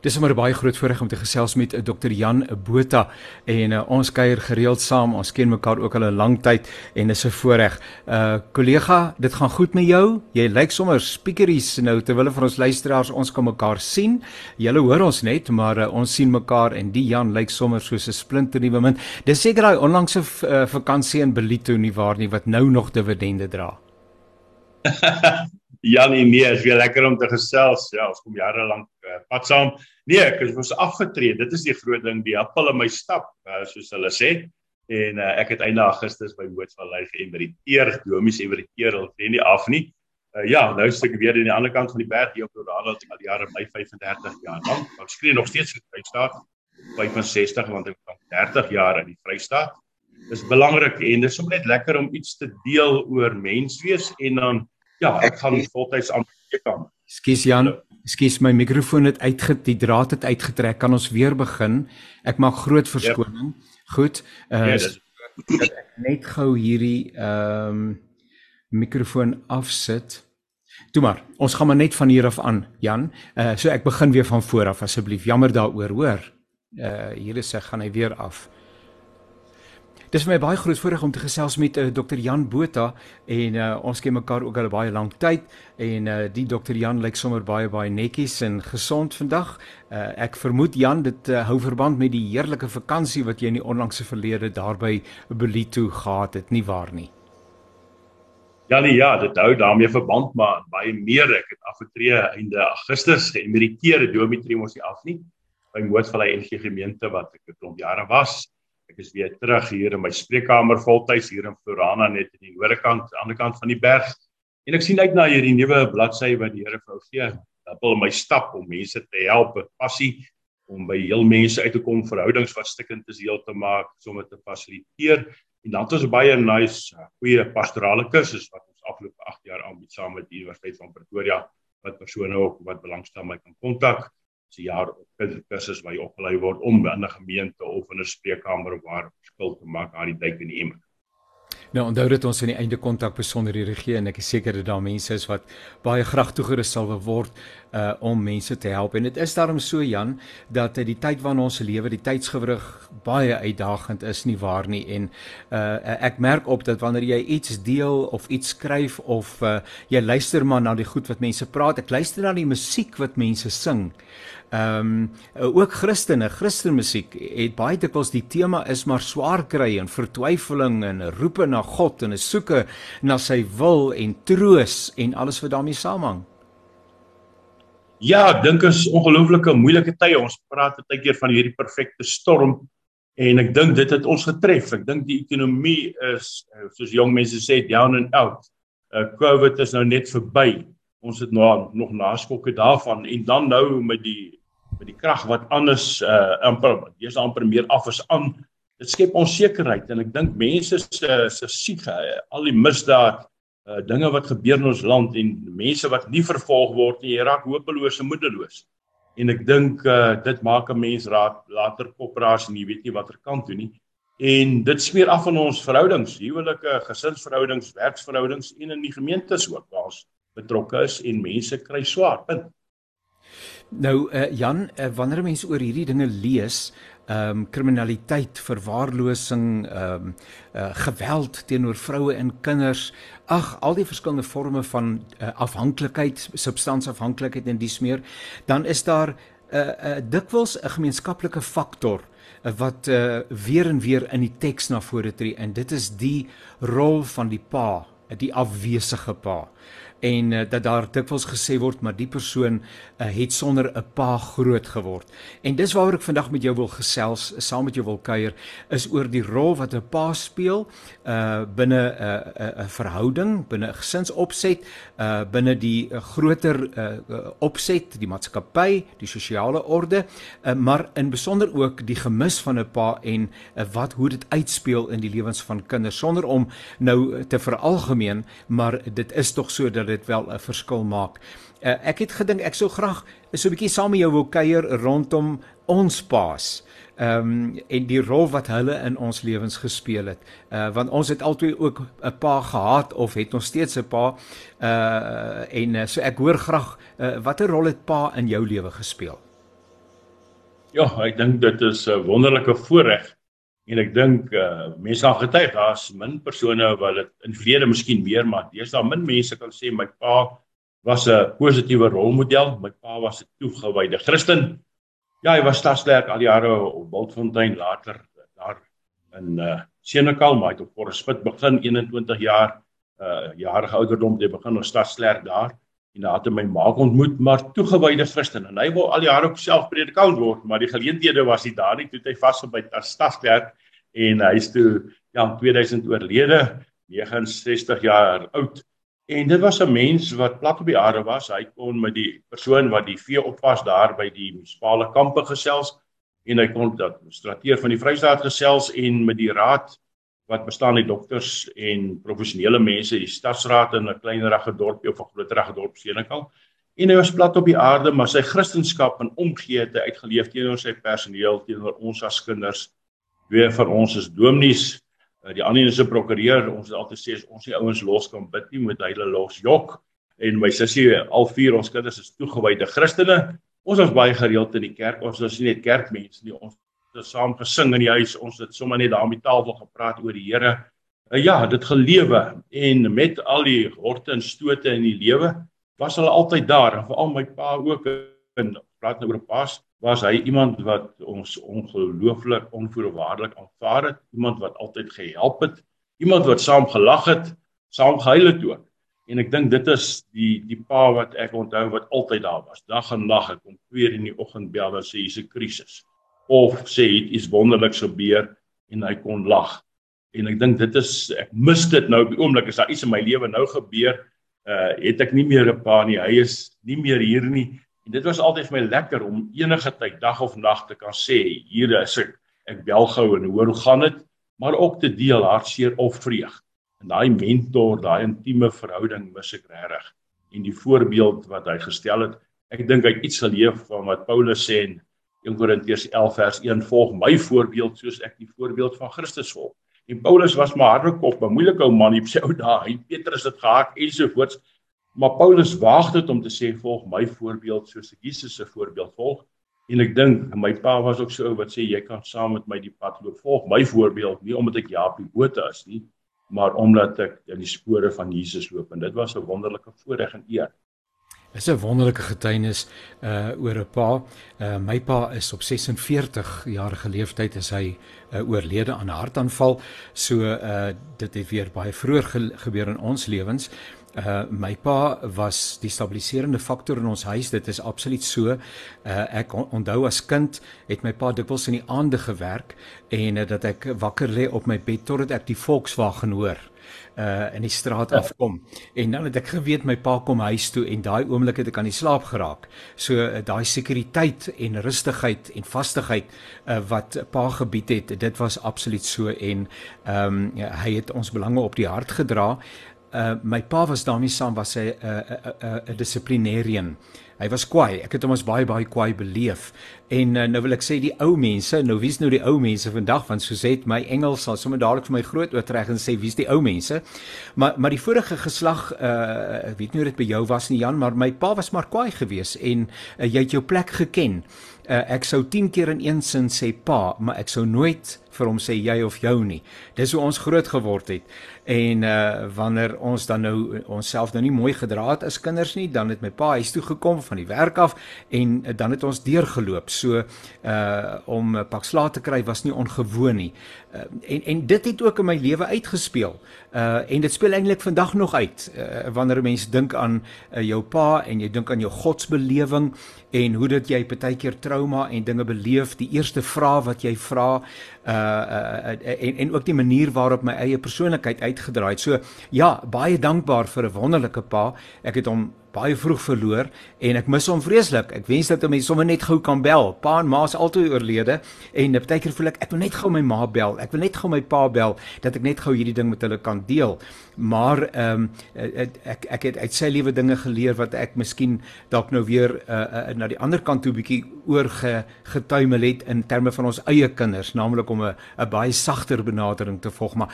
Dis 'n baie groot voorreg om te gesels met Dr. Jan Botha en uh, ons kuier gereeld saam. Ons ken mekaar ook al 'n lang tyd en dis 'n voorreg. Uh kollega, dit gaan goed met jou? Jy lyk sommer speakeries nou terwyl van ons luisteraars ons kan mekaar sien. Julle hoor ons net, maar uh, ons sien mekaar en die Jan lyk sommer soos 'n splinter nuwe mint. Dis seker daai onlangse uh, vakansie in Belito nie waar nie wat nou nog dividende dra. Janie, nee, is weer lekker om te gesels. Ja, ons kom jare lank uh, pad saam. Nee, ek is mos afgetree. Dit is die groot ding, die appel in my stap, uh, soos hulle sê. En uh, ek het einde Augustus by Mootvallei geëmeriteer. Domies emeriteer al sien nie af nie. Uh, ja, nou is ek weer aan die ander kant van die berg hier op Rodano al die jare my 35 jaar lank. Ek skree nog steeds in Vrystaat 65 want ek was 30 jaar in die Vrystaat. Dis belangrik en dis sommer net lekker om iets te deel oor menswees en dan ja, ek gaan voltyds aan die kamer. Skus Jan, Skus my mikrofoon het uitget, die draad het uitgetrek. Kan ons weer begin? Ek maak groot verskoning. Yep. Goed. Uh ja, ek net gou hierdie ehm um, mikrofoon afsit. Toe maar, ons gaan maar net van hier af aan, Jan. Uh so ek begin weer van voor af asseblief. Jammer daaroor, hoor. Uh hier is hy, gaan hy weer af. Dis vir my baie groot voorreg om te gesels met uh, eh, Dr Jan Botha en uh, ons ken mekaar ook al baie lank tyd en uh, die Dr Jan lyk sommer baie baie netjies en gesond vandag. Uh, ek vermoed Jan dit uh, hou verband met die heerlike vakansie wat jy in die onlangse verlede daarby Belito gehad het, nie waar nie? Ja nee ja, dit hou daarmee verband maar baie meer ek het afgetree einde Augustus geëmeriteer, Dimitri mos nie af nie by Moordvallei NG gemeente wat ek 'n klomp jare was Ek is weer terug hier in my spreekkamer voltyds hier in Florana net aan die noordekant, aan die ander kant van die berg. En ek sien uit na hierdie nuwe bladsy wat die Here vir ons gee. Dat wil my stap om mense te help, passie om by heel mense uit te kom, verhoudings wat stikkend is heel te maak, sommer te fasiliteer. En dan het ons baie nice goeie pastorale kursusse wat ons afgelope 8 jaar aanbied saam met die Universiteit van Pretoria wat persone ook wat belangstel my kan kontak se jaar kursus waar jy opgelei word om in 'n gemeente of in 'n spreekkamer waar verskil te maak aan die duik in die emmer. Nou onthou dit ons in die einde kontak besonder hierdie gee en ek is seker dat daar mense is wat baie graag toegerus sal word uh om mense te help en dit is daarom so Jan dat uh, die tyd waarin ons lewe die tydsgewrig baie uitdagend is nie waar nie en uh ek merk op dat wanneer jy iets deel of iets skryf of uh jy luister maar na die goed wat mense praat ek luister na die musiek wat mense sing Ehm um, ook Christene, Christenmusiek het baie dikwels die tema is maar swaar kry en vertwyfeling en roepe na God en 'n soeke na sy wil en troos en alles wat daarmee saamhang. Ja, ek dink is ongelooflike moeilike tye. Ons praat baie keer van hierdie perfekte storm en ek dink dit het ons getref. Ek dink die ekonomie is soos jong mense sê down and out. Uh COVID is nou net verby. Ons het nou nog naskokke daarvan en dan nou met die met die krag wat anders uh amper jy's amper meer af as aan. Dit skep onsekerheid en ek dink mense se se siege al die misdaad uh dinge wat gebeur in ons land en mense wat nie vervolg word nie raak hopeloos en moedeloos. En ek dink uh dit maak 'n mens raad later kopraas en jy weet nie watter kant toe nie. En dit smeer af van ons verhoudings huwelike gesinsverhoudings werksverhoudings en in die gemeentes ook waar ons betrokke is en mense kry swaar punt Nou uh, Jan, uh, wanneer mense oor hierdie dinge lees, ehm um, kriminaliteit, verwaarlosing, ehm um, uh, geweld teenoor vroue en kinders, ag al die verskillende forme van uh, afhanklikheid, substansafhanklikheid en dies meer, dan is daar 'n uh, uh, dikwels 'n gemeenskaplike faktor uh, wat uh, weer en weer in die teks na vore tree. En dit is die rol van die pa, die afwesige pa en uh, dat daar dikwels gesê word maar die persoon uh, het sonder 'n pa groot geword. En dis waaroor ek vandag met jou wil gesels, saam met jou wil kuier, is oor die rol wat 'n pa speel uh binne 'n uh, 'n uh, verhouding, binne 'n gesinsopset, uh binne die uh, groter uh opset, die maatskappy, die sosiale orde, uh, maar in besonder ook die gemis van 'n pa en uh, wat hoe dit uitspeel in die lewens van kinders sonder om nou te veralgemeen, maar dit is tog so dat dit wel 'n verskil maak. Uh, ek het gedink ek sou graag so 'n bietjie saam met jou wou kuier rondom ons paas. Ehm um, en die rol wat hulle in ons lewens gespeel het. Uh want ons het altyd ook 'n pa gehad of het ons steeds 'n pa. Uh en so ek hoor graag uh, watter rol het pa in jou lewe gespeel? Ja, ek dink dit is 'n wonderlike voorreg en ek dink uh, mense gaan getuig daar's min persone wat dit in vrede miskien meer maar dis daar min mense kan sê my pa was 'n positiewe rolmodel. My pa was 'n toegewyde Christen. Ja hy was stadslerk al jare op Wildfontein later daar in uh, Senekal maar hy het op Porspit begin 21 jaar uh jarige ouderdom het begin ons stadslerk daar en daar het my ma ontmoet maar toegewyde Christen. En hy wou al die jare op self predikant word maar die geleenthede was nie daar nie. Toe hy vasgebyt as stadskerk en hy's toe ja in 2000 oorlede 69 jaar oud. En dit was 'n mens wat plat op die aarde was. Hy kon met die persoon wat die vee oppas daar by die munisipale kampe gesels en hy kon dat strateeg van die Vrystaat gesels en met die raad wat bestaan uit dokters en professionele mense, die stadsraad in 'n kleinerige dorpie of 'n groterige dorp Senekal. En hy was plat op die aarde, maar sy kristendom en omgee het hy uitgeleef teenoor sy personeel, teenoor ons as kinders. Twee van ons is dominees, eh, die ander is 'n prokureur. Ons het altyd sê as ons die ouens los kan bid nie met hulle los jok. En my sussie, al vier ons kinders is toegewyde Christene. Ons was baie gereeld in die kerk. Ons was nie net kerkmense nie, ons saam gesing in die huis. Ons het sommer net daar om die tafel gepraat oor die Here. Uh, ja, dit gelewe en met al die horte en stote in die lewe was hulle altyd daar. En veral my pa ook in praat nou oor pas was hy iemand wat ons ongelooflik onvoorwaardelik aanvaar het, iemand wat altyd gehelp het, iemand wat saam gelag het, saam gehuil het ook. En ek dink dit is die die pa wat ek onthou wat altyd daar was. Dag en nag, ek kom 2 in die oggend bel en sê hier's 'n krisis of sê het iets wonderliks gebeur en hy kon lag. En ek dink dit is ek mis dit nou op die oomblik as daar iets in my lewe nou gebeur, uh het ek nie meer 'n pa nie. Hy is nie meer hier nie. En dit was altyd vir my lekker om enige tyd dag of nag te kan sê hier is ek. Ek bel gou en hoor hoe gaan dit, maar ook te deel hartseer of vreug. En daai mentor, daai intieme verhouding mis ek regtig. En die voorbeeld wat hy gestel het, ek dink hy iets geleef van wat Paulus sê en 1 Korintiërs 11 vers 1 volg my voorbeeld soos ek die voorbeeld van Christus volg. En Paulus was maar harde kop, 'n moeilike ou man op sy ou dae. Hy Petrus het gehaak ensovoorts. Maar Paulus waag dit om te sê volg my voorbeeld soos ek Jesus se voorbeeld volg. En ek dink my pa was ook so ou wat sê jy kan saam met my die pad loop. Volg my voorbeeld nie omdat ek Jaap die bote is nie, maar omdat ek in die spore van Jesus loop en dit was 'n wonderlike voorreg en eer. Dis 'n wonderlike getuienis uh oor 'n pa. Uh my pa is op 46 jarige leeftyd is hy uh, oorlede aan 'n hartaanval. So uh dit het weer baie vroeg ge gebeur in ons lewens. Uh my pa was die stabiliserende faktor in ons huis. Dit is absoluut so. Uh ek onthou as kind het my pa dikwels in die aande gewerk en uh, dat ek wakker lê op my bed totdat ek die Volkswagen hoor uh in die straat ja. afkom. En dan het ek geweet my pa kom huis toe en daai oomblik het ek aan die slaap geraak. So uh, daai sekuriteit en rustigheid en vastigheid uh wat pa gebied het, dit was absoluut so en ehm um, ja, hy het ons belange op die hart gedra. Uh my pa was daarmee saam was hy 'n uh, 'n uh, 'n uh, 'n dissiplinêrien. Hy was kwaai. Ek het hom as baie baie kwaai beleef. En uh, nou wil ek sê die ou mense, nou wie's nou die ou mense vandag want soos het my Engels sal sommer dadelik vir my groot oortrek en sê wie's die ou mense. Maar maar die vorige geslag uh ek weet nie hoe dit by jou was nie Jan, maar my pa was maar kwaai geweest en uh, jy het jou plek geken. Uh, ek sou 10 keer in een sin sê pa, maar ek sou nooit vir hom sê jy of jou nie. Dis hoe ons groot geword het. En uh wanneer ons dan nou onsself nou nie mooi gedra het as kinders nie, dan het my pa huis toe gekom van die werk af en uh, dan het ons deurgeloop. So uh om 'n pak slaag te kry was nie ongewoon nie. Uh, en en dit het ook in my lewe uitgespeel. Uh en dit speel eintlik vandag nog uit. Uh, wanneer mense dink aan uh, jou pa en jy dink aan jou godsbelewing en hoe dit jy partykeer trauma en dinge beleef, die eerste vraag wat jy vra uh, uh en en ook die manier waarop my eie persoonlikheid uitgedraai het. So ja, baie dankbaar vir 'n wonderlike pa. Ek het hom baie vroeg verloor en ek mis hom vreeslik. Ek wens dat 'n mens sommer net gou kan bel. Pa en ma is altyd oorlede en baie keer voel ek ek wil net gou my ma bel. Ek wil net gou my pa bel dat ek net gou hierdie ding met hulle kan deel. Maar ehm um, ek ek het uit sy lewe dinge geleer wat ek miskien dalk nou weer uh, uh, na die ander kant toe bietjie oor getuimel het in terme van ons eie kinders, naamlik om 'n 'n baie sagter benadering te volg, maar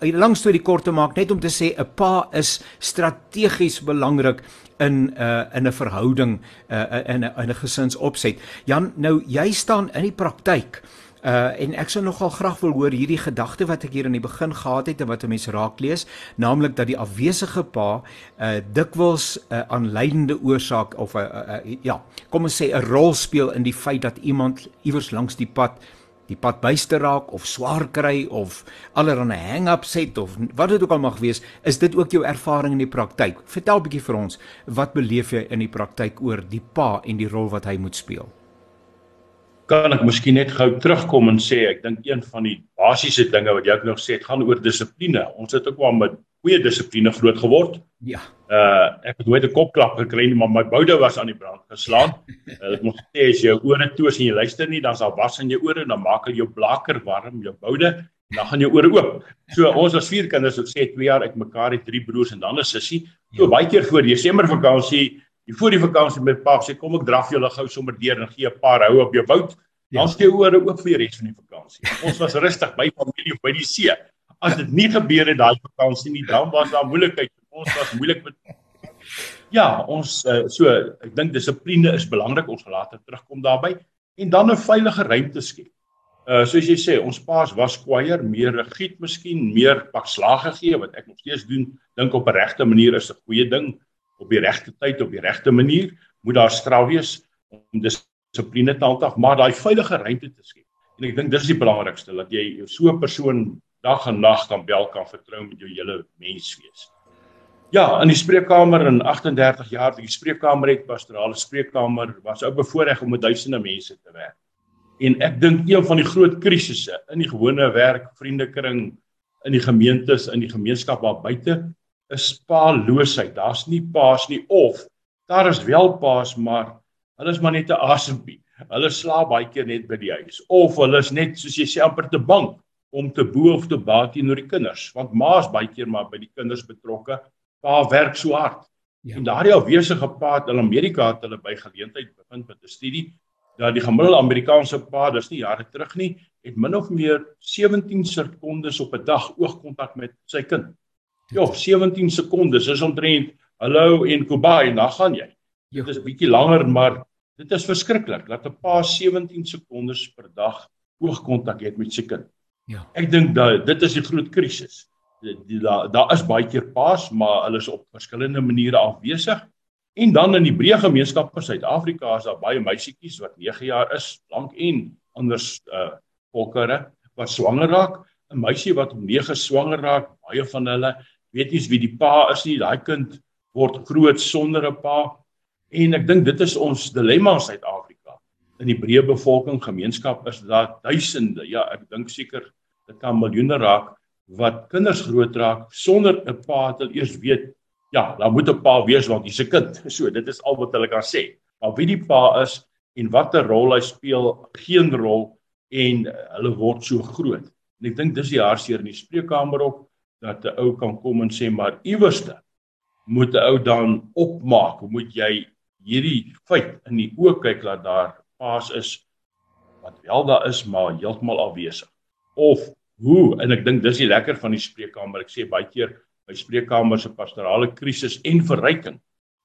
langs toe die kort te maak net om te sê 'n pa is strategies belangrik in uh, in 'n verhouding uh, in 'n in 'n gesinsopset. Jan, nou jy staan in die praktyk. Uh en ek sou nogal graag wil hoor hierdie gedagte wat ek hier aan die begin gehad het en wat 'n mens raak lees, naamlik dat die afwesige pa uh dikwels 'n uh, aanleidende oorsaak of 'n uh, uh, ja, kom ons sê 'n rol speel in die feit dat iemand iewers langs die pad die pad byste raak of swaar kry of allerlei hang-ups het of wat dit ook al mag wees, is dit ook jou ervaring in die praktyk. Vertel 'n bietjie vir ons, wat beleef jy in die praktyk oor die pa en die rol wat hy moet speel? Kan ek miskien net gou terugkom en sê ek dink een van die basiese dinge wat jy ook nog sê, dit gaan oor dissipline. Ons het ook wel met goeie dissipline groot geword. Ja. Uh ek het nooit 'n kopklap gekry nie, maar my boude was aan die brand geslaan. Uh, moet sê as jy jou ore toe as jy luister nie, dan's daar was in jou ore en dan maak hulle jou blaker warm, jou boude en dan gaan jou ore oop. So ons was vier kinders, ek sê 2 jaar uitmekaar het drie broers en dan 'n sussie. So ja. baie keer voor Desember vakansie, die voor die vakansie met pa sê kom ek draf julle gou sommer deur en gee 'n paar hou op jou. Dan ja. sê ore oop vir die res van die vakansie. Ons was rustig by familie by die see as dit nie gebeur het daai vakansie nie, dan was daar moeilikheid. Ons was moeilik met Ja, ons uh, so ek dink dissipline is belangrik. Ons later terugkom daarby en dan 'n veilige ruimte skep. Uh soos jy sê, ons paas was kwaier, meer rigied miskien, meer pak slag gegee wat ek nog steeds doen. Dink op 'n regte manier is 'n goeie ding op die regte tyd op die regte manier. Moet daar straf wees om dissipline te handhaaf, maar daai veilige ruimte te skep. En ek dink dis die belangrikste dat jy so 'n persoon dag en nag kan bel kan vertrou met jou hele menswees. Ja, in die spreekkamer in 38 jaar, die spreekkamer het pastorale spreekkamer was ou bevoorreg om met duisende mense te werk. En ek dink een van die groot krisisse in die gewone werk, vriendekring, in die gemeentes, in die gemeenskap daar buite is paaloosheid. Daar's nie paas nie of daar is wel paas, maar hulle is maar net 'n asempie. Hulle slaap baie keer net by die huis of hulle is net soos jy sê amper te bang om te bo of te baat teenoor die kinders want ma's baie keer maar by die kinders betrokke pa werk so hard ja. en daardie afwesige pa in Amerika het hulle by geleentheid begin met 'n studie dat die gemiddelde Amerikaanse pa dis nie jare terug nie het min of meer 17 sekondes op 'n dag oogkontak met sy kind ja 17 sekondes is omtrent hallo en goodbye en dan gaan jy ja. dit is bietjie langer maar dit is verskriklik dat 'n pa 17 sekondes per dag oogkontak het met sy kind Ja. Ek dink dat dit is die groot krisis. Daar daar is baie keer paas, maar hulle is op verskillende maniere afwesig. En dan in die breë gemeenskap in Suid-Afrika is daar baie meisietjies wat 9 jaar is, lank en anders uh volkere wat swanger raak. 'n Meisie wat om 9 swanger raak, baie van hulle weet nie wie die pa is nie. Daai kind word groot sonder 'n pa. En ek dink dit is ons dilemma in Suid-Afrika in die breë bevolking gemeenskap is daar duisende ja ek dink seker dit kan miljoene raak wat kinders groot raak sonder 'n pa wat hulle eers weet ja daar moet 'n pa wees want hy's 'n kind so dit is al wat hulle kan sê maar wie die pa is en watter rol hy speel geen rol en hulle word so groot en ek dink dis die hartseer in die spreekkamer op dat 'n ou kan kom en sê maar iewerste moet 'n ou dan opmaak moet jy hierdie feit in die oë kyk dat daar paas is wat wel daar is maar heeltemal afwesig. Of hoe en ek dink dis die lekker van die spreekkamer. Ek sê baie keer by spreekkamer se pastorale krisis en verryking.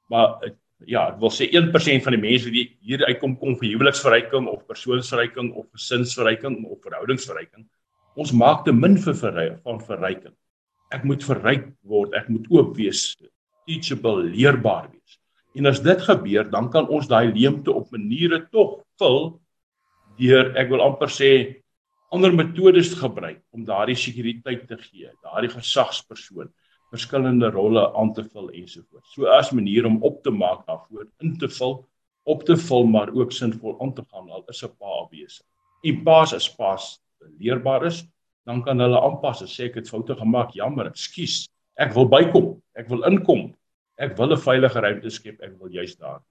Maar ja, ek wil sê 1% van die mense wat hier uitkom kom vir huweliksverryking of persoonsverryking of gesinsverryking of verhoudingsverryking. Ons maak te min vir verryking van verryking. Ek moet verryk word, ek moet oop wees, teachable, leerbaar wees. En as dit gebeur, dan kan ons daai leemte op maniere tog vul deur ek wil amper sê ander metodes gebruik om daardie sekuriteit te gee, daardie gesagspersoon verskillende rolle aan te vul ensovoorts. So as manier om op te maak daarvoor in te vul, op te vul maar ook sinvol aan te gaan al is 'n pa besig. En pa's is pa's leerbaar is, dan kan hulle aanpas as sê ek het foute gemaak, jammer, ekskuus. Ek wil bykom, ek wil inkom, ek wil 'n veilige ruimte skep, ek wil juist daar.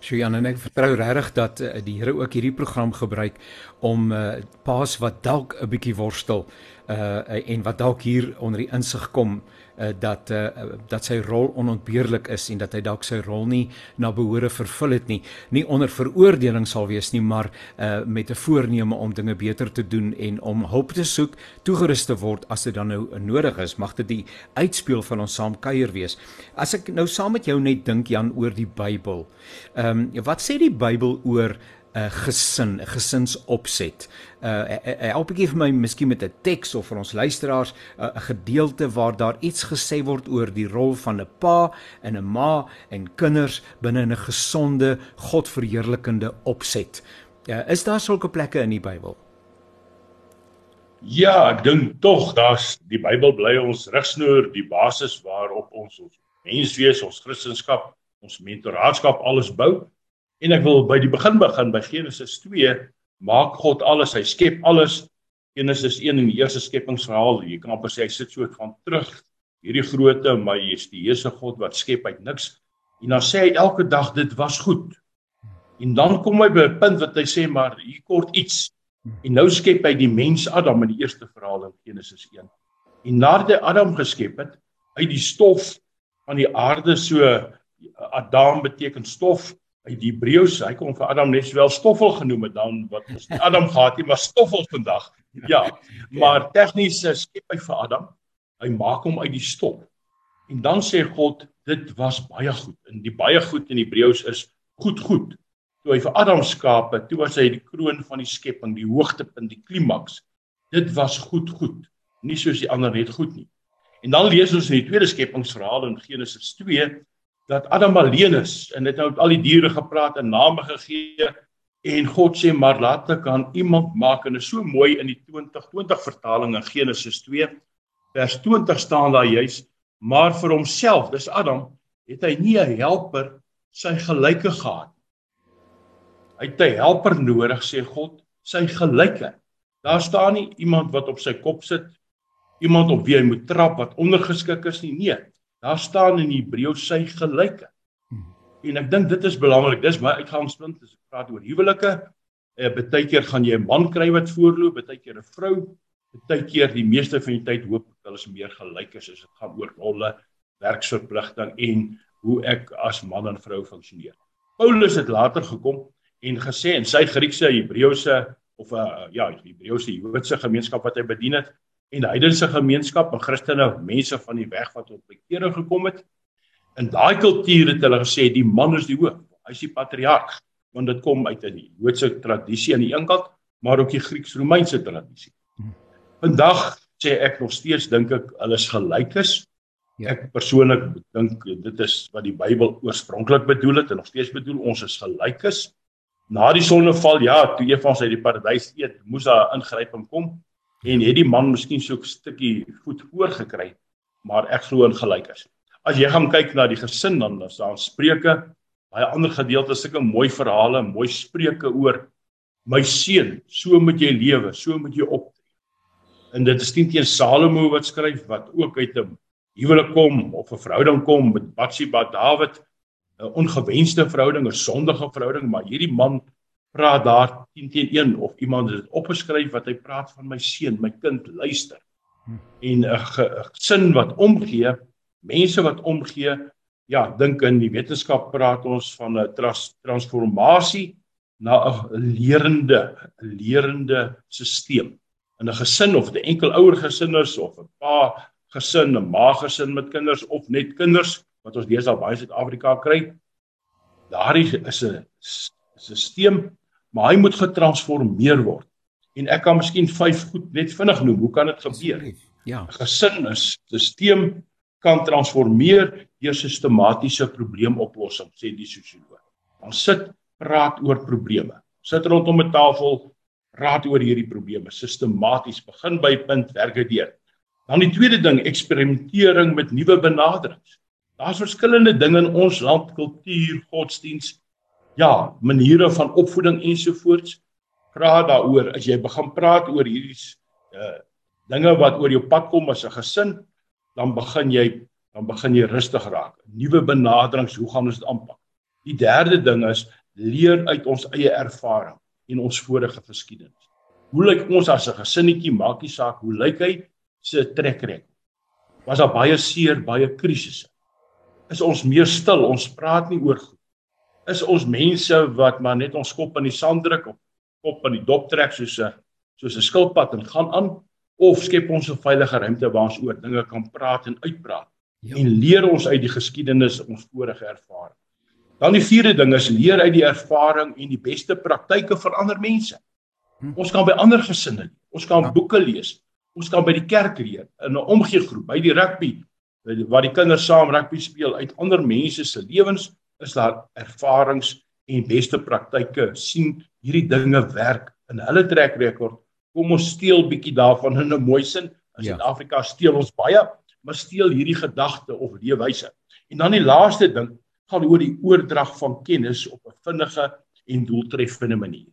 So Jan en ek vertrou regtig dat uh, die Here ook hierdie program gebruik om uh, paas wat dalk 'n bietjie worstel uh en wat dalk hier onder die insig kom uh, dat uh, dat sy rol onontbeerlik is en dat hy dalk sy rol nie na behore vervul het nie. Nie onder veroordeling sal wees nie maar uh, met 'n voorneme om dinge beter te doen en om hulp te soek toegerus te word as dit dan nou nodig is. Mag dit die uitspeel van ons saam kuier wees. As ek nou saam met jou net dink Jan oor die Bybel. Ehm um, wat sê die Bybel oor 'n uh, gesin, 'n gesinsopset. Uh help ek vir my miskien met 'n teks of vir ons luisteraars 'n uh, gedeelte waar daar iets gesê word oor die rol van 'n pa en 'n ma en kinders binne 'n gesonde, Godverheerlikende opset. Uh, is daar sulke plekke in die Bybel? Ja, ek dink tog daar's die Bybel bly ons rigsnoer, die basis waarop ons ons menswees, ons Christendom, ons mentoraatskap alles bou. En ek wil by die begin begin by Genesis 2 maak God alles, hy skep alles. Genesis 1 in die eerste skepingsverhaal, jy kan amper sê hy sit so van terug hierdie grootte majestueuse God wat skep uit niks. En dan sê hy elke dag dit was goed. En dan kom hy by 'n punt wat hy sê maar hier kort iets. En nou skep hy die mens Adam in die eerste verhaal in Genesis 1. En nadat hy Adam geskep het uit die stof van die aarde so Adam beteken stof uit die Hebreëus, hy kom vir Adam net sowel stoffel genoem het dan wat ons Adam gehad het, maar stoffel vandag. Ja. Maar tegnies skep hy vir Adam. Hy maak hom uit die stof. En dan sê God, dit was baie goed. En die baie goed in Hebreëus is goed goed. Toe hy vir Adam skaap het, toe was hy die kroon van die skepping, die hoogtepunt, die klimaks. Dit was goed goed. Nie soos die ander net goed nie. En dan lees ons in die tweede skepingsverhaal in Genesis 2 dat Adam alleen is en dit nou al die diere gepraat en name gegee en God sê maar laat ek aan iemand maak en is so mooi in die 2020 vertaling in Genesis 2 vers 20 staan daar juis maar vir homself dis Adam het hy nie 'n helper sy gelyke gehad. Hy het 'n helper nodig sê God sy gelyke daar staan nie iemand wat op sy kop sit iemand op wie hy moet trap wat ondergeskik is nie. Nee Daar staan in Hebreë sy gelyke. Hmm. En ek dink dit is belangrik. Dis my uitgangspunt as ek praat oor huwelike. Eh baie keer gaan jy 'n man kry wat voorloop, baie keer 'n vrou. Baie keer die meeste van die tyd hoop ek hulle is meer gelyk as dit gaan oor rolle, werksverpligting en hoe ek as man en vrou funksioneer. Paulus het later gekom en gesê in sy Griekse, Hebreëse of 'n uh, ja, Hebreëse Joodse gemeenskap wat hy bedien het, en heidense gemeenskap en Christene mense van die weg wat tot bekering gekom het. In daai kultuur het hulle gesê die man is die hoof. Hy is die patriarg want dit kom uit 'n Joodse tradisie aan die een kant, maar ook die Grieks-Romeinse tradisie. Vandag sê ek nog steeds dink ek hulle is gelyk is. Ja. Ek persoonlik dink dit is wat die Bybel oorspronklik bedoel het en nog steeds bedoel ons is gelyk is. Na die sonneval, ja, toe Eva uit die paradys eet, moes daar ingryping kom en het die man miskien so 'n stukkie voet voorgekry, maar ek glo in gelyk is. As jy gaan kyk na die gesin dan is daar Spreuke, baie ander gedeeltes sulke mooi verhale, mooi spreuke oor my seun, so moet jy lewe, so moet jy optree. En dit is nie teen Salomo wat skryf wat ook uit 'n huwelik kom of 'n verhouding kom met Batsheba Dawid, 'n ongewenste verhouding, 'n sondige verhouding, maar hierdie man praat daar 10 teen 1 of iemand het dit opgeskryf wat hy praat van my seun, my kind, luister. En 'n gesin wat omgee, mense wat omgee, ja, dink in die wetenskap praat ons van 'n trans transformasie na 'n lerende, lerende stelsel. In 'n gesin of 'n enkel ouer gesin is of 'n pa gesin, 'n ma gesin met kinders of net kinders wat ons deesdae baie in Suid-Afrika kry. Daardie is 'n stelsel maar hy moet getransformeer word. En ek kan miskien vyf goed net vinnig noem. Hoe kan dit gebeur? Ja. 'n Gesin is stelsel kan transformeer deur sistematiese probleemoplossing, sê die sosioloog. Ons sit praat oor probleme. Sit rondom 'n tafel, praat oor hierdie probleme sistematies, begin by punt, werk dit deur. Dan die tweede ding, eksperimentering met nuwe benaderings. Daar's verskillende dinge in ons land, kultuur, godsdiens ja, maniere van opvoeding ensovoorts. Praat daaroor as jy begin praat oor hierdie uh dinge wat oor jou pad kom as 'n gesin, dan begin jy dan begin jy rustig raak. Nuwe benaderings, hoe gaan ons dit aanpak? Die derde ding is leer uit ons eie ervaring en ons vorige geskiedenis. Hoe lyk ons as 'n gesinnetjie, maak nie saak hoe lyk hy se trekkrek. Was daar baie seer, baie krisisse. Is ons meer stil, ons praat nie oor goed. Is ons mense wat maar net ons kop in die sand druk of kop in die dop trek soos 'n soos 'n skilpad en gaan aan of skep ons 'n veilige ruimte waar ons oor dinge kan praat en uitpraat ja. en leer ons uit die geskiedenis ons vorige ervaring. Dan die vierde ding is leer uit die ervaring en die beste praktyke van ander mense. Hm. Ons kan by ander gesinne, ons kan ja. boeke lees, ons kan by die kerk leer in 'n omgeegroep, by die rugby waar die kinders saam rugby speel uit ander mense se lewens is daar ervarings en beste praktyke sien hierdie dinge werk in hulle trek rekord kom ons steel bietjie daarvan in 'n mooi sin. In ja. Suid-Afrika steel ons baie, maar steel hierdie gedagte of leefwyse. En dan die laaste ding gaan oor die oordrag van kennis op 'n vinnige en doeltreffende manier.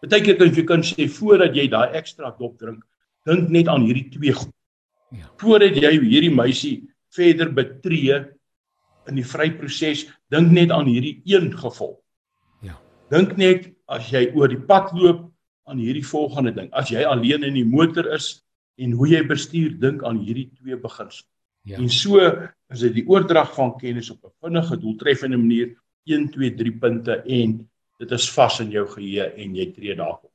Partykeer kan jy kan sê voordat jy daai ekstra dop drink, dink net aan hierdie twee goed. Ja. Voordat jy hierdie meisie verder betree in die vryproses, dink net aan hierdie een gevolg. Ja. Dink net as jy oor die pad loop aan hierdie volgende ding. As jy alleen in die motor is en hoe jy bestuur, dink aan hierdie twee beginsels. Ja. En so is dit die oordrag van kennis op 'n vinnige, doeltreffende manier 1 2 3 punte en dit is vas in jou geheue en jy tree daarop.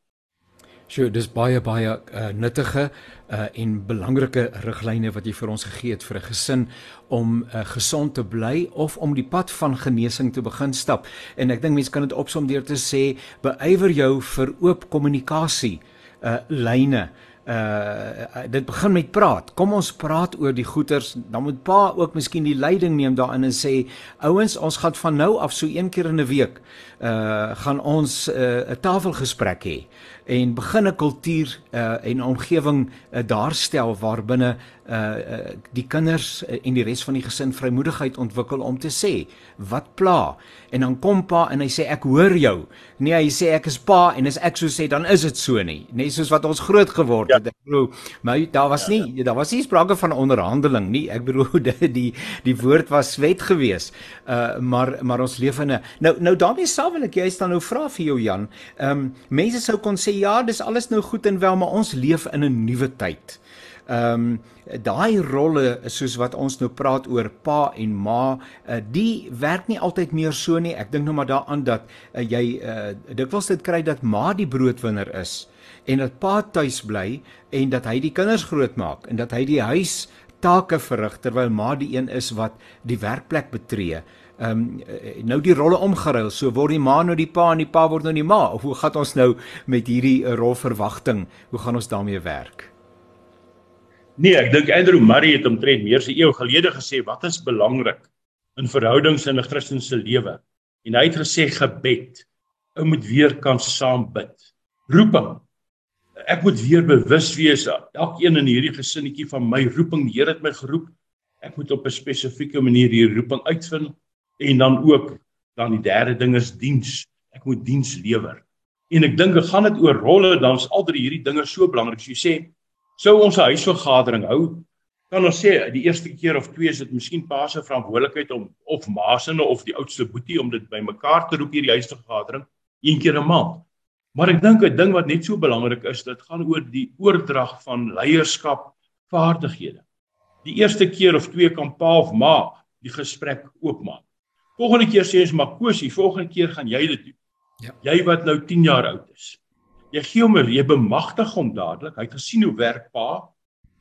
Sjoe, dis baie baie uh, nuttige uh, en belangrike riglyne wat jy vir ons gegee het vir 'n gesin om uh, gesond te bly of om die pad van genesing te begin stap. En ek dink mense kan dit opsom deur te sê beywer jou vir oop kommunikasie uh lyne uh dit begin met praat. Kom ons praat oor die goeters. Dan moet pa ook miskien die leiding neem daarin en sê ouens, ons gaan van nou af so een keer in 'n week uh gaan ons 'n uh, tafelgesprek hê en begin 'n kultuur uh en omgewing uh, daarstel waarbinne uh, uh die kinders uh, en die res van die gesin vrymoedigheid ontwikkel om te sê wat pla? En dan kom pa en hy sê ek hoor jou. Nee hy sê ek is pa en as ek so sê dan is dit so nie. Net soos wat ons groot geword ja. het. Ek bedoel maar daar was nie ja, ja. daar was nie sprake van onderhandeling nie. Ek bedoel die die, die woord was wet gewees. Uh maar maar ons leef in 'n nou nou daarmee sal wil ek jy staan nou vra vir jou Jan. Ehm um, mense sou kon sê ja dis alles nou goed en wel maar ons leef in 'n nuwe tyd Ehm um, daai rolle soos wat ons nou praat oor pa en ma, uh, die werk nie altyd meer so nie. Ek dink nou maar daaraan dat uh, jy uh, dikwels dit kry dat ma die broodwinner is en dat pa tuis bly en dat hy die kinders grootmaak en dat hy die huis take verrig terwyl ma die een is wat die werkplek betree. Ehm um, nou die rolle omgeruil. So word die ma nou die pa en die pa word nou die ma. Of hoe gaan ons nou met hierdie rolverwagting? Hoe gaan ons daarmee werk? Nee, ek dink Andrew Murray het omtrent meer se eeu gelede gesê wat is belangrik in verhoudings in 'n Christelike lewe. En hy het gesê gebed. Ou moet weer kan saam bid. Roeping. Ek moet weer bewus wees elkeen in hierdie gesinnetjie van my roeping. Die Here het my geroep. Ek moet op 'n spesifieke manier hierdie roeping uitvind en dan ook dan die derde ding is diens. Ek moet diens lewer. En ek dink dit gaan dit oor rolle dan is al drie hierdie dinge so belangrik. So jy sê sou ons 'n huisvergadering hou, kan ons sê die eerste keer of twee is dit miskien pa se verantwoordelikheid om of ma se of die oudste boetie om dit bymekaar te roep hierdie huisvergadering een keer 'n maand. Maar ek dink 'n ding wat net so belangrik is, dit gaan oor die oordrag van leierskap vaardighede. Die eerste keer of twee kan pa of ma die gesprek oopmaak. Volgende keer sê ons maar Kosie, volgende keer gaan jy dit doen. Ja. Jy wat nou 10 jaar oud is jy gee hom 'n jy bemagtig hom dadelik. Hy het gesien hoe werk pa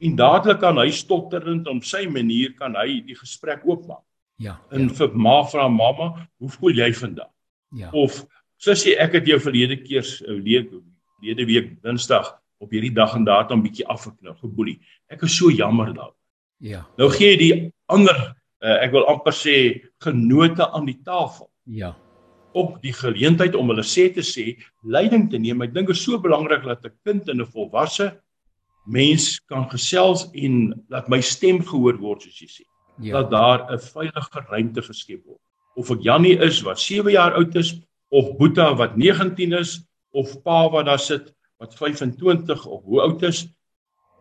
en dadelik kan hy stotterend op sy manier kan hy die gesprek oopmaak. Ja. En ja. vir ma vra mamma, hoe voel jy vandag? Ja. Of sussie, ek het jou verlede keer verlede week Dinsdag op hierdie dag en datum bietjie afgeknou, geboelie. Ek is so jammer daaroor. Ja. Nou gee jy die ander uh, ek wil amper sê genote aan die tafel. Ja ook die geleentheid om hulle sê te sê leiding te neem. Ek dink dit is so belangrik dat 'n kind en 'n volwasse mens kan gesels en dat my stem gehoor word soos jy sê. Ja. Dat daar 'n veilige ruimte geskep word. Of ek Jannie is wat 7 jaar oud is of Boeta wat 19 is of pa wat daar sit wat 25 of hoe oud is.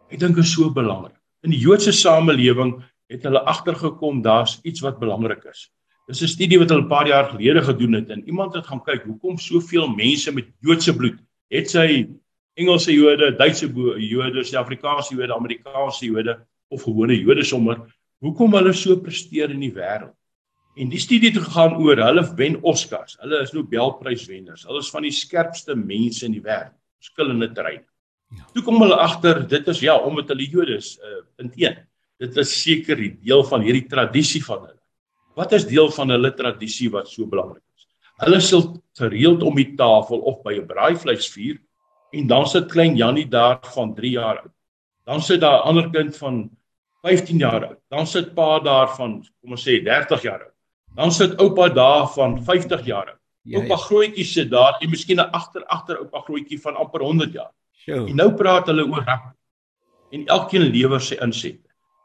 Ek dink dit is so belangrik. In die Joodse samelewing het hulle agtergekom daar's iets wat belangrik is. Dis 'n studie wat hulle 'n paar jaar gelede gedoen het en iemand het gaan kyk hoekom soveel mense met Joodse bloed, het sy Engelse Jode, Duitse Jode, Suid-Afrikaanse Jode, Amerikaanse Jode of gewone Jode sommer, hoekom hulle so presteer in die wêreld. En die studie het gegaan oor hulle wen Oscars. Hulle is Nobelpryswenners. Hulle is van die skerpste mense in die wêreld, verskillende terreine. Ja. Toe kom hulle agter dit is ja, omdat hulle Jode is, uh, punt 1. Dit is seker die deel van hierdie tradisie van hulle. Wat is deel van hulle tradisie wat so belangrik is? Hulle sal gereeld om die tafel of by 'n braaivleisvuur en dan sit klein Jannie daar van 3 jaar oud. Dan sit daar 'n ander kind van 15 jaar oud. Dan sit pa daar van kom ons sê 30 jaar oud. Dan sit oupa daar van 50 jaar oud. Ja, oupa ja. grootjie sit daar en miskien 'n agter agter oupa grootjie van amper 100 jaar. Sure. En nou praat hulle oor rap. En elkeen lewer sy inset.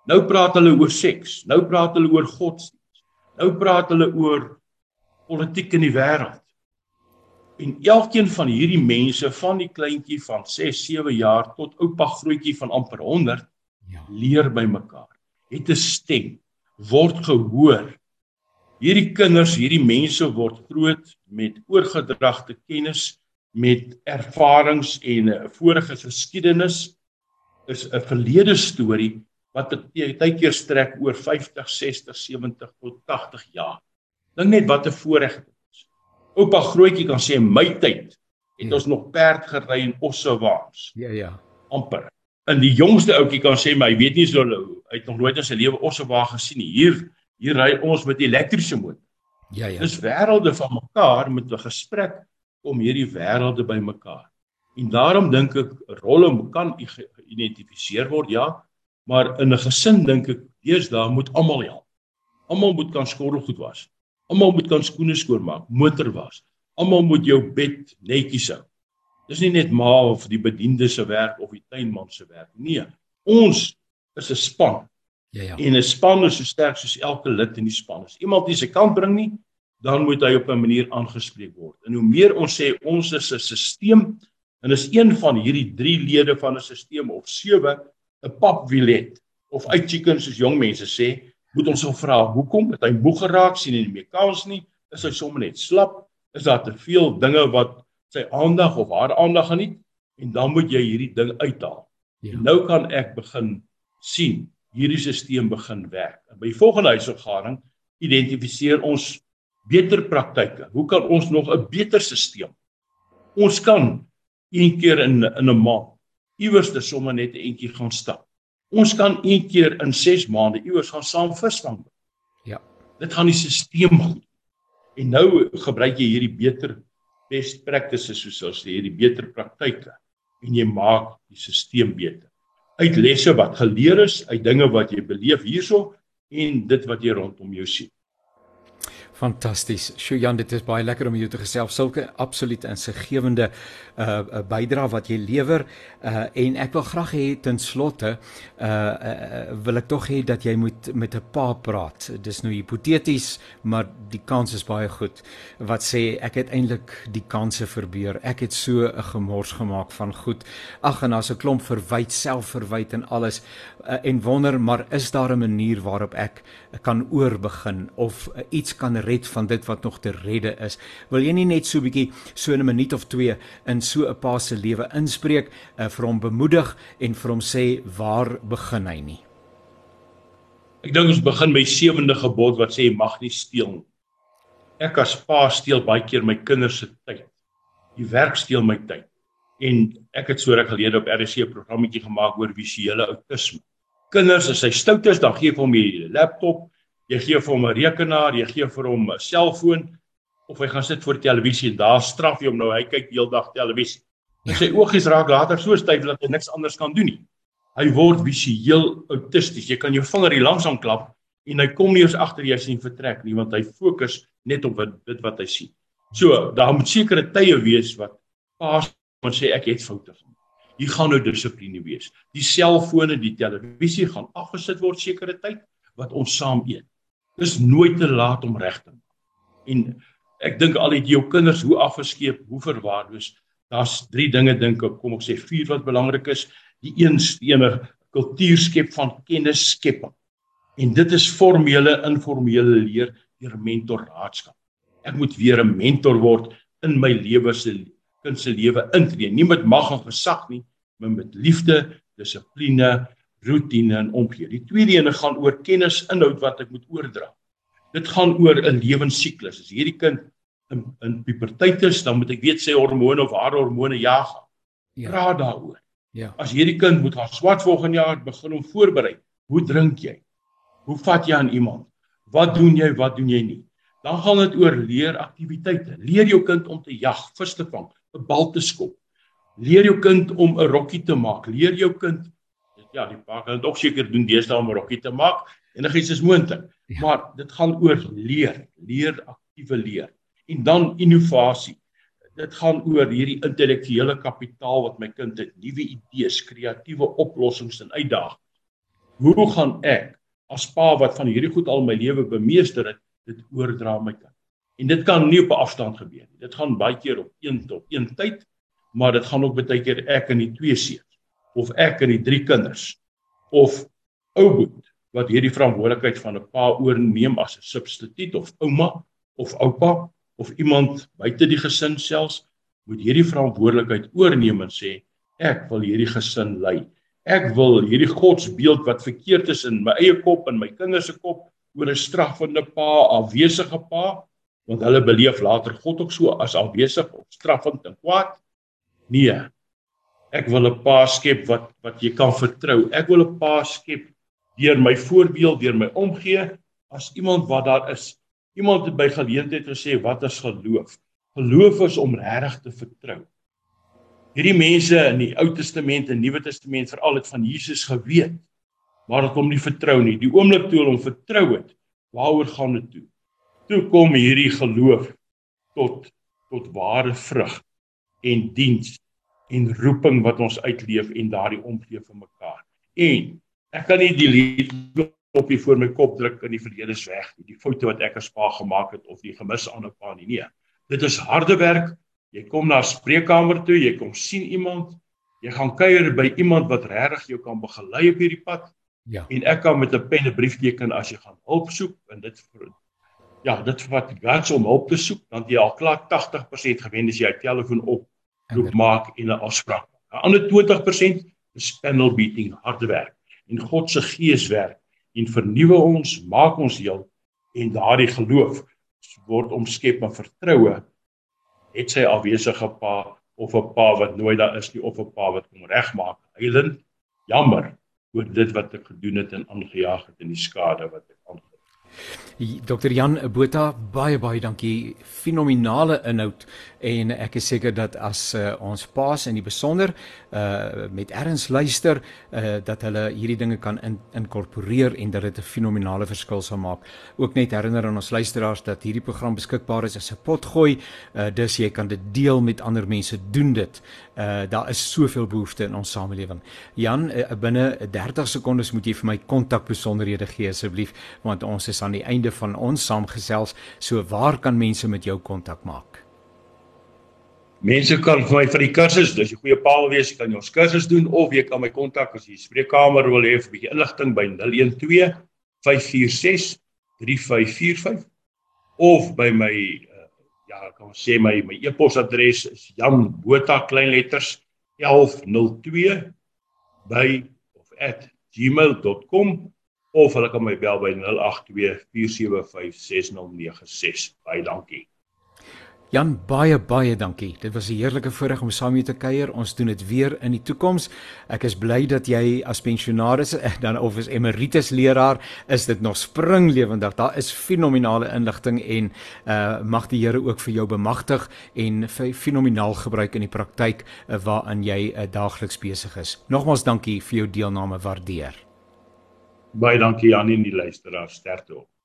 Nou praat hulle oor seks. Nou praat hulle oor godsdienst. Nou praat hulle oor politiek in die wêreld. En elkeen van hierdie mense van die kleintjie van 6, 7 jaar tot oupa grootjie van amper 100 ja. leer by mekaar. Het 'n stem, word gehoor. Hierdie kinders, hierdie mense word groot met oorgedragte kennis, met ervarings en 'n vorige geskiedenis is 'n verlede storie wat tydkeer strek oor 50, 60, 70 tot 80 jaar. Dink net wat 'n voorreg dit is. Oupa grootjie kan sê my tyd het ja. ons nog perd gery en osse waans. Ja ja. amper. En die jongste ouetjie kan sê my weet nie so hy het nog nooit in sy lewe osse wa gesien nie. Hier hier ry ons met elektriese motor. Ja ja. Dis wêrelde van mekaar met 'n gesprek om hierdie wêrelde bymekaar. En daarom dink ek rolle kan geïdentifiseer word, ja, maar in 'n gesin dink ek deesdae moet almal help. Almal moet kan skottelgoed was. Almal moet kan skoene skoonmaak, motor was. Almal moet jou bed netjies hou. Dis nie net ma of die bediende se werk of die tuinman se werk nie. Ons is 'n span. Ja ja. En 'n span is so sterk soos elke lid in die span. As iemand nie sy kant bring nie, dan moet hy op 'n manier aangespreek word. En hoe meer ons sê ons is 'n stelsel en is een van hierdie drie lede van 'n stelsel of sewe 'n papwielet of uit chicken soos jong mense sê, moet ons hom vra, hoekom het hy moeg geraak sien en nie meer kans nie? Is hy sommer net slap? Is daar te veel dinge wat sy aandag of haar aandag geniet? En dan moet jy hierdie ding uithaal. Ja. En nou kan ek begin sien hierdie stelsel begin werk. En by volgende huisvergadering identifiseer ons beter praktyke. Hoe kan ons nog 'n beter stelsel? Ons kan een keer in in 'n maand iewers te sommer net 'n entjie gaan stap. Ons kan een keer in 6 maande iewers gaan saam visvang. Ja. Dit gaan die stelsel goed. En nou gebruik jy hierdie beter best practices soos ons sê, hierdie beter praktyke en jy maak die stelsel beter. Uit lesse wat geleer is, uit dinge wat jy beleef hierso en dit wat jy rondom jou sien. Fantasties. Sjoe dit is baie lekker om jou te gesels. Sulke absoluut insiggewende uh bydrae wat jy lewer. Uh en ek wil graag hê ten slotte uh, uh wil ek tog hê dat jy moet met 'n pa praat. Dis nou hipoteties, maar die kans is baie goed. Wat sê ek het eintlik die kanse verbeur. Ek het so 'n gemors gemaak van goed. Ag en daar's 'n klomp verwyd, selfverwyd en alles. Uh, en wonder, maar is daar 'n manier waarop ek kan oorbegin of uh, iets kan red van dit wat nog te redde is. Wil jy nie net so 'n bietjie so 'n minuut of 2 in so 'n pa se lewe inspreek, uh, vir hom bemoedig en vir hom sê waar begin hy nie? Ek dink ons begin by sewende gebod wat sê jy mag nie steel nie. Ek as pa steel baie keer my kinders se tyd. Die werk steel my tyd. En ek het so ruk gelede op RC 'n programmetjie gemaak oor visuele outisme. Kinders as hy stout is, dan gee ek hom die laptop jy gee vir hom 'n rekenaar, jy gee vir hom 'n selfoon of hy gaan sit voor televisie en daar straf jy hom nou hy kyk heeldag televisie. En sy oogies raak later so styf dat hy niks anders kan doen nie. Hy word visueel autisties. Jy kan jou vinger hier langs aan klap en hy kom nie eens agter jy sien vertrek nie want hy fokus net op wat dit wat hy sien. So, daar moet sekere tye wees wat paas moet sê ek het foute gemaak. Hier gaan nou dissipline wees. Die selfone, die televisie gaan afgesit word sekere tyd wat ons saam eet. Dis nooit te laat om reg te maak. En ek dink al het jou kinders hoe afgeskeep, hoe verwaarloos. Daar's drie dinge dink ek, kom ek sê vier wat belangrik is. Die een stene kultuur skep van kennis skepping. En dit is formele, informele leer. deur mentorraadskap. Ek moet weer 'n mentor word in my lewe se kind se lewe intree. Nie met mag en gesag nie, maar met liefde, dissipline, rotine en omgee. Die tweede ene gaan oor kennis inhoud wat ek moet oordra. Dit gaan oor 'n lewensiklus. As hierdie kind in in puberteit is, dan moet ek weet sy hormone of haar hormone jaag. Ja. Praat daaroor. Ja. As hierdie kind moet gaan swat volgende jaar begin om voorberei. Hoe drink jy? Hoe vat jy aan iemand? Wat doen jy? Wat doen jy nie? Dan gaan dit oor leeraktiwiteite. Leer jou kind om te jag, vis te vang, 'n bal te skop. Leer jou kind om 'n rokkie te maak. Leer jou kind ja, die pa kan dit ook seker doen deesdae om 'n rokkie te maak. Enigiets is moontlik. Ja. Maar dit gaan oor leer, leer aktiewe leer. En dan innovasie. Dit gaan oor hierdie intellektuele kapitaal wat my kind het, nuwe idees, kreatiewe oplossings en uitdagings. Hoe gaan ek as pa wat van hierdie goed al my lewe bemeester het, dit oordra aan my kind? En dit kan nie op 'n afstand gebeur nie. Dit gaan baie keer op een tot een tyd, maar dit gaan ook baie keer ek en die twee seuns of ek en die drie kinders of ou boet wat hierdie verantwoordelikheid van 'n pa oorneem as 'n substituut of ouma of oupa of iemand buite die gesin selfs moet hierdie verantwoordelikheid oorneem en sê ek wil hierdie gesin lei. Ek wil hierdie godsbeeld wat verkeerd is in my eie kop en my kinders se kop oor 'n straffende pa, afwesige pa, want hulle beleef later God ook so as afwesig of straffend en kwaad. Nee. Ek wil 'n pa skep wat wat jy kan vertrou. Ek wil 'n pa skep deur my voorbeeld, deur my omgee as iemand wat daar is. Iemand het by geleentheid gesê wat is geloof? Geloof is om regtig te vertrou. Hierdie mense in die Ou Testament en Nuwe Testament veral het van Jesus geweet, maar het hom nie vertrou nie. Die oomblik toe hulle hom vertrou het, waaroor gaan dit toe? Toe kom hierdie geloof tot tot ware vrug en diens en roeping wat ons uitleef en daardie omgee vir mekaar. En Ek kan nie die lied op hier voor my kop druk in die verlede is weg nie. Die foute wat ek as pa gemaak het of die gemis aan 'n pa nie. Nee. Dit is harde werk. Jy kom na 'n spreekkamer toe, jy kom sien iemand, jy gaan kuier by iemand wat regtig jou kan begelei op hierdie pad. Ja. En ek kan met 'n pen 'n brief teken as jy gaan hulp soek en dit ja, dit vat guts om hulp te soek, dan jy al klaar 80% gewen as jy 'n telefoon op roep maak en 'n afspraak. 'n Ander 20% is panel beating, harde werk en God se gees werk en vernuwe ons, maak ons heel en daardie geloof word omskep met vertroue het sy afwesige pa of 'n pa wat nooit daar is nie of 'n pa wat kom regmaak. Heiland, jammer oor dit wat ek gedoen het en aangejaag het en die skade wat ek aangerig Dr Jan Botha baie baie dankie fenominale inhoud en ek is seker dat as uh, ons paas in die besonder uh, met erns luister uh, dat hulle hierdie dinge kan in, inkorporeer en dat dit 'n fenominale verskil sal maak. Ook net herinner aan ons luisteraars dat hierdie program beskikbaar is as 'n potgooi, uh, dus jy kan dit deel met ander mense doen dit. Uh, daar is soveel behoefte in ons samelewing. Jan, uh, binne 30 sekondes moet jy vir my kontakbesonderhede gee asseblief want ons is aan die einde van ons saamgesels. So waar kan mense met jou kontak maak? Mense kan vir my vir die kursus, as jy goeie paal wees, kan jy ons kursus doen of jy kan my kontak as jy spreekkamer wil hê vir 'n bietjie inligting by 012 546 3545 of by my uh, ja, kan ons sê my my e-posadres is Jan Botha klein letters 1102 by of @gmail.com of hulle kan my bel by 0824756096. Baie dankie. Jan baie baie dankie. Dit was 'n heerlike voorreg om saam met jou te kuier. Ons doen dit weer in die toekoms. Ek is bly dat jy as pensionaris dan of as emeritus leraar is dit nog springlewendig. Daar is fenominale inligting en uh mag die Here ook vir jou bemagtig en fenomenaal gebruik in die praktyk uh, waarin jy uh, daagliks besig is. Nogmaals dankie vir jou deelname. Waardeer. Baie dankie Jan en die luisteraars sterkte op.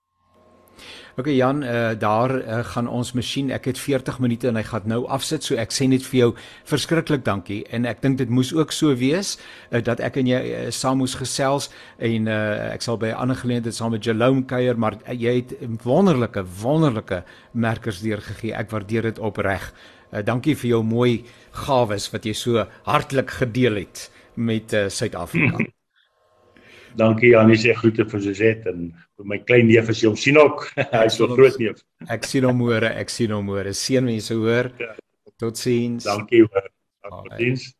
OK Jan, uh, daar uh, gaan ons masjien. Ek het 40 minute en hy gaan nou afsit, so ek sê net vir jou verskriklik dankie en ek dink dit moes ook so wees uh, dat ek en jy uh, saam moes gesels en uh, ek sal by 'n ander geleentheid saam met Jalome kuier, maar uh, jy het wonderlike wonderlike merkers deurgegee. Ek waardeer dit opreg. Uh, dankie vir jou mooi gawes wat jy so hartlik gedeel het met Suid-Afrika. Dankie Janie sê groete vir Suzette en vir my klein neef as jy hom sien ook. Hy is so groot neef. Ek sien hom môre, ek sien hom môre. Seën mense hoor. Ja. Totsiens. Dankie hoor. Totsiens.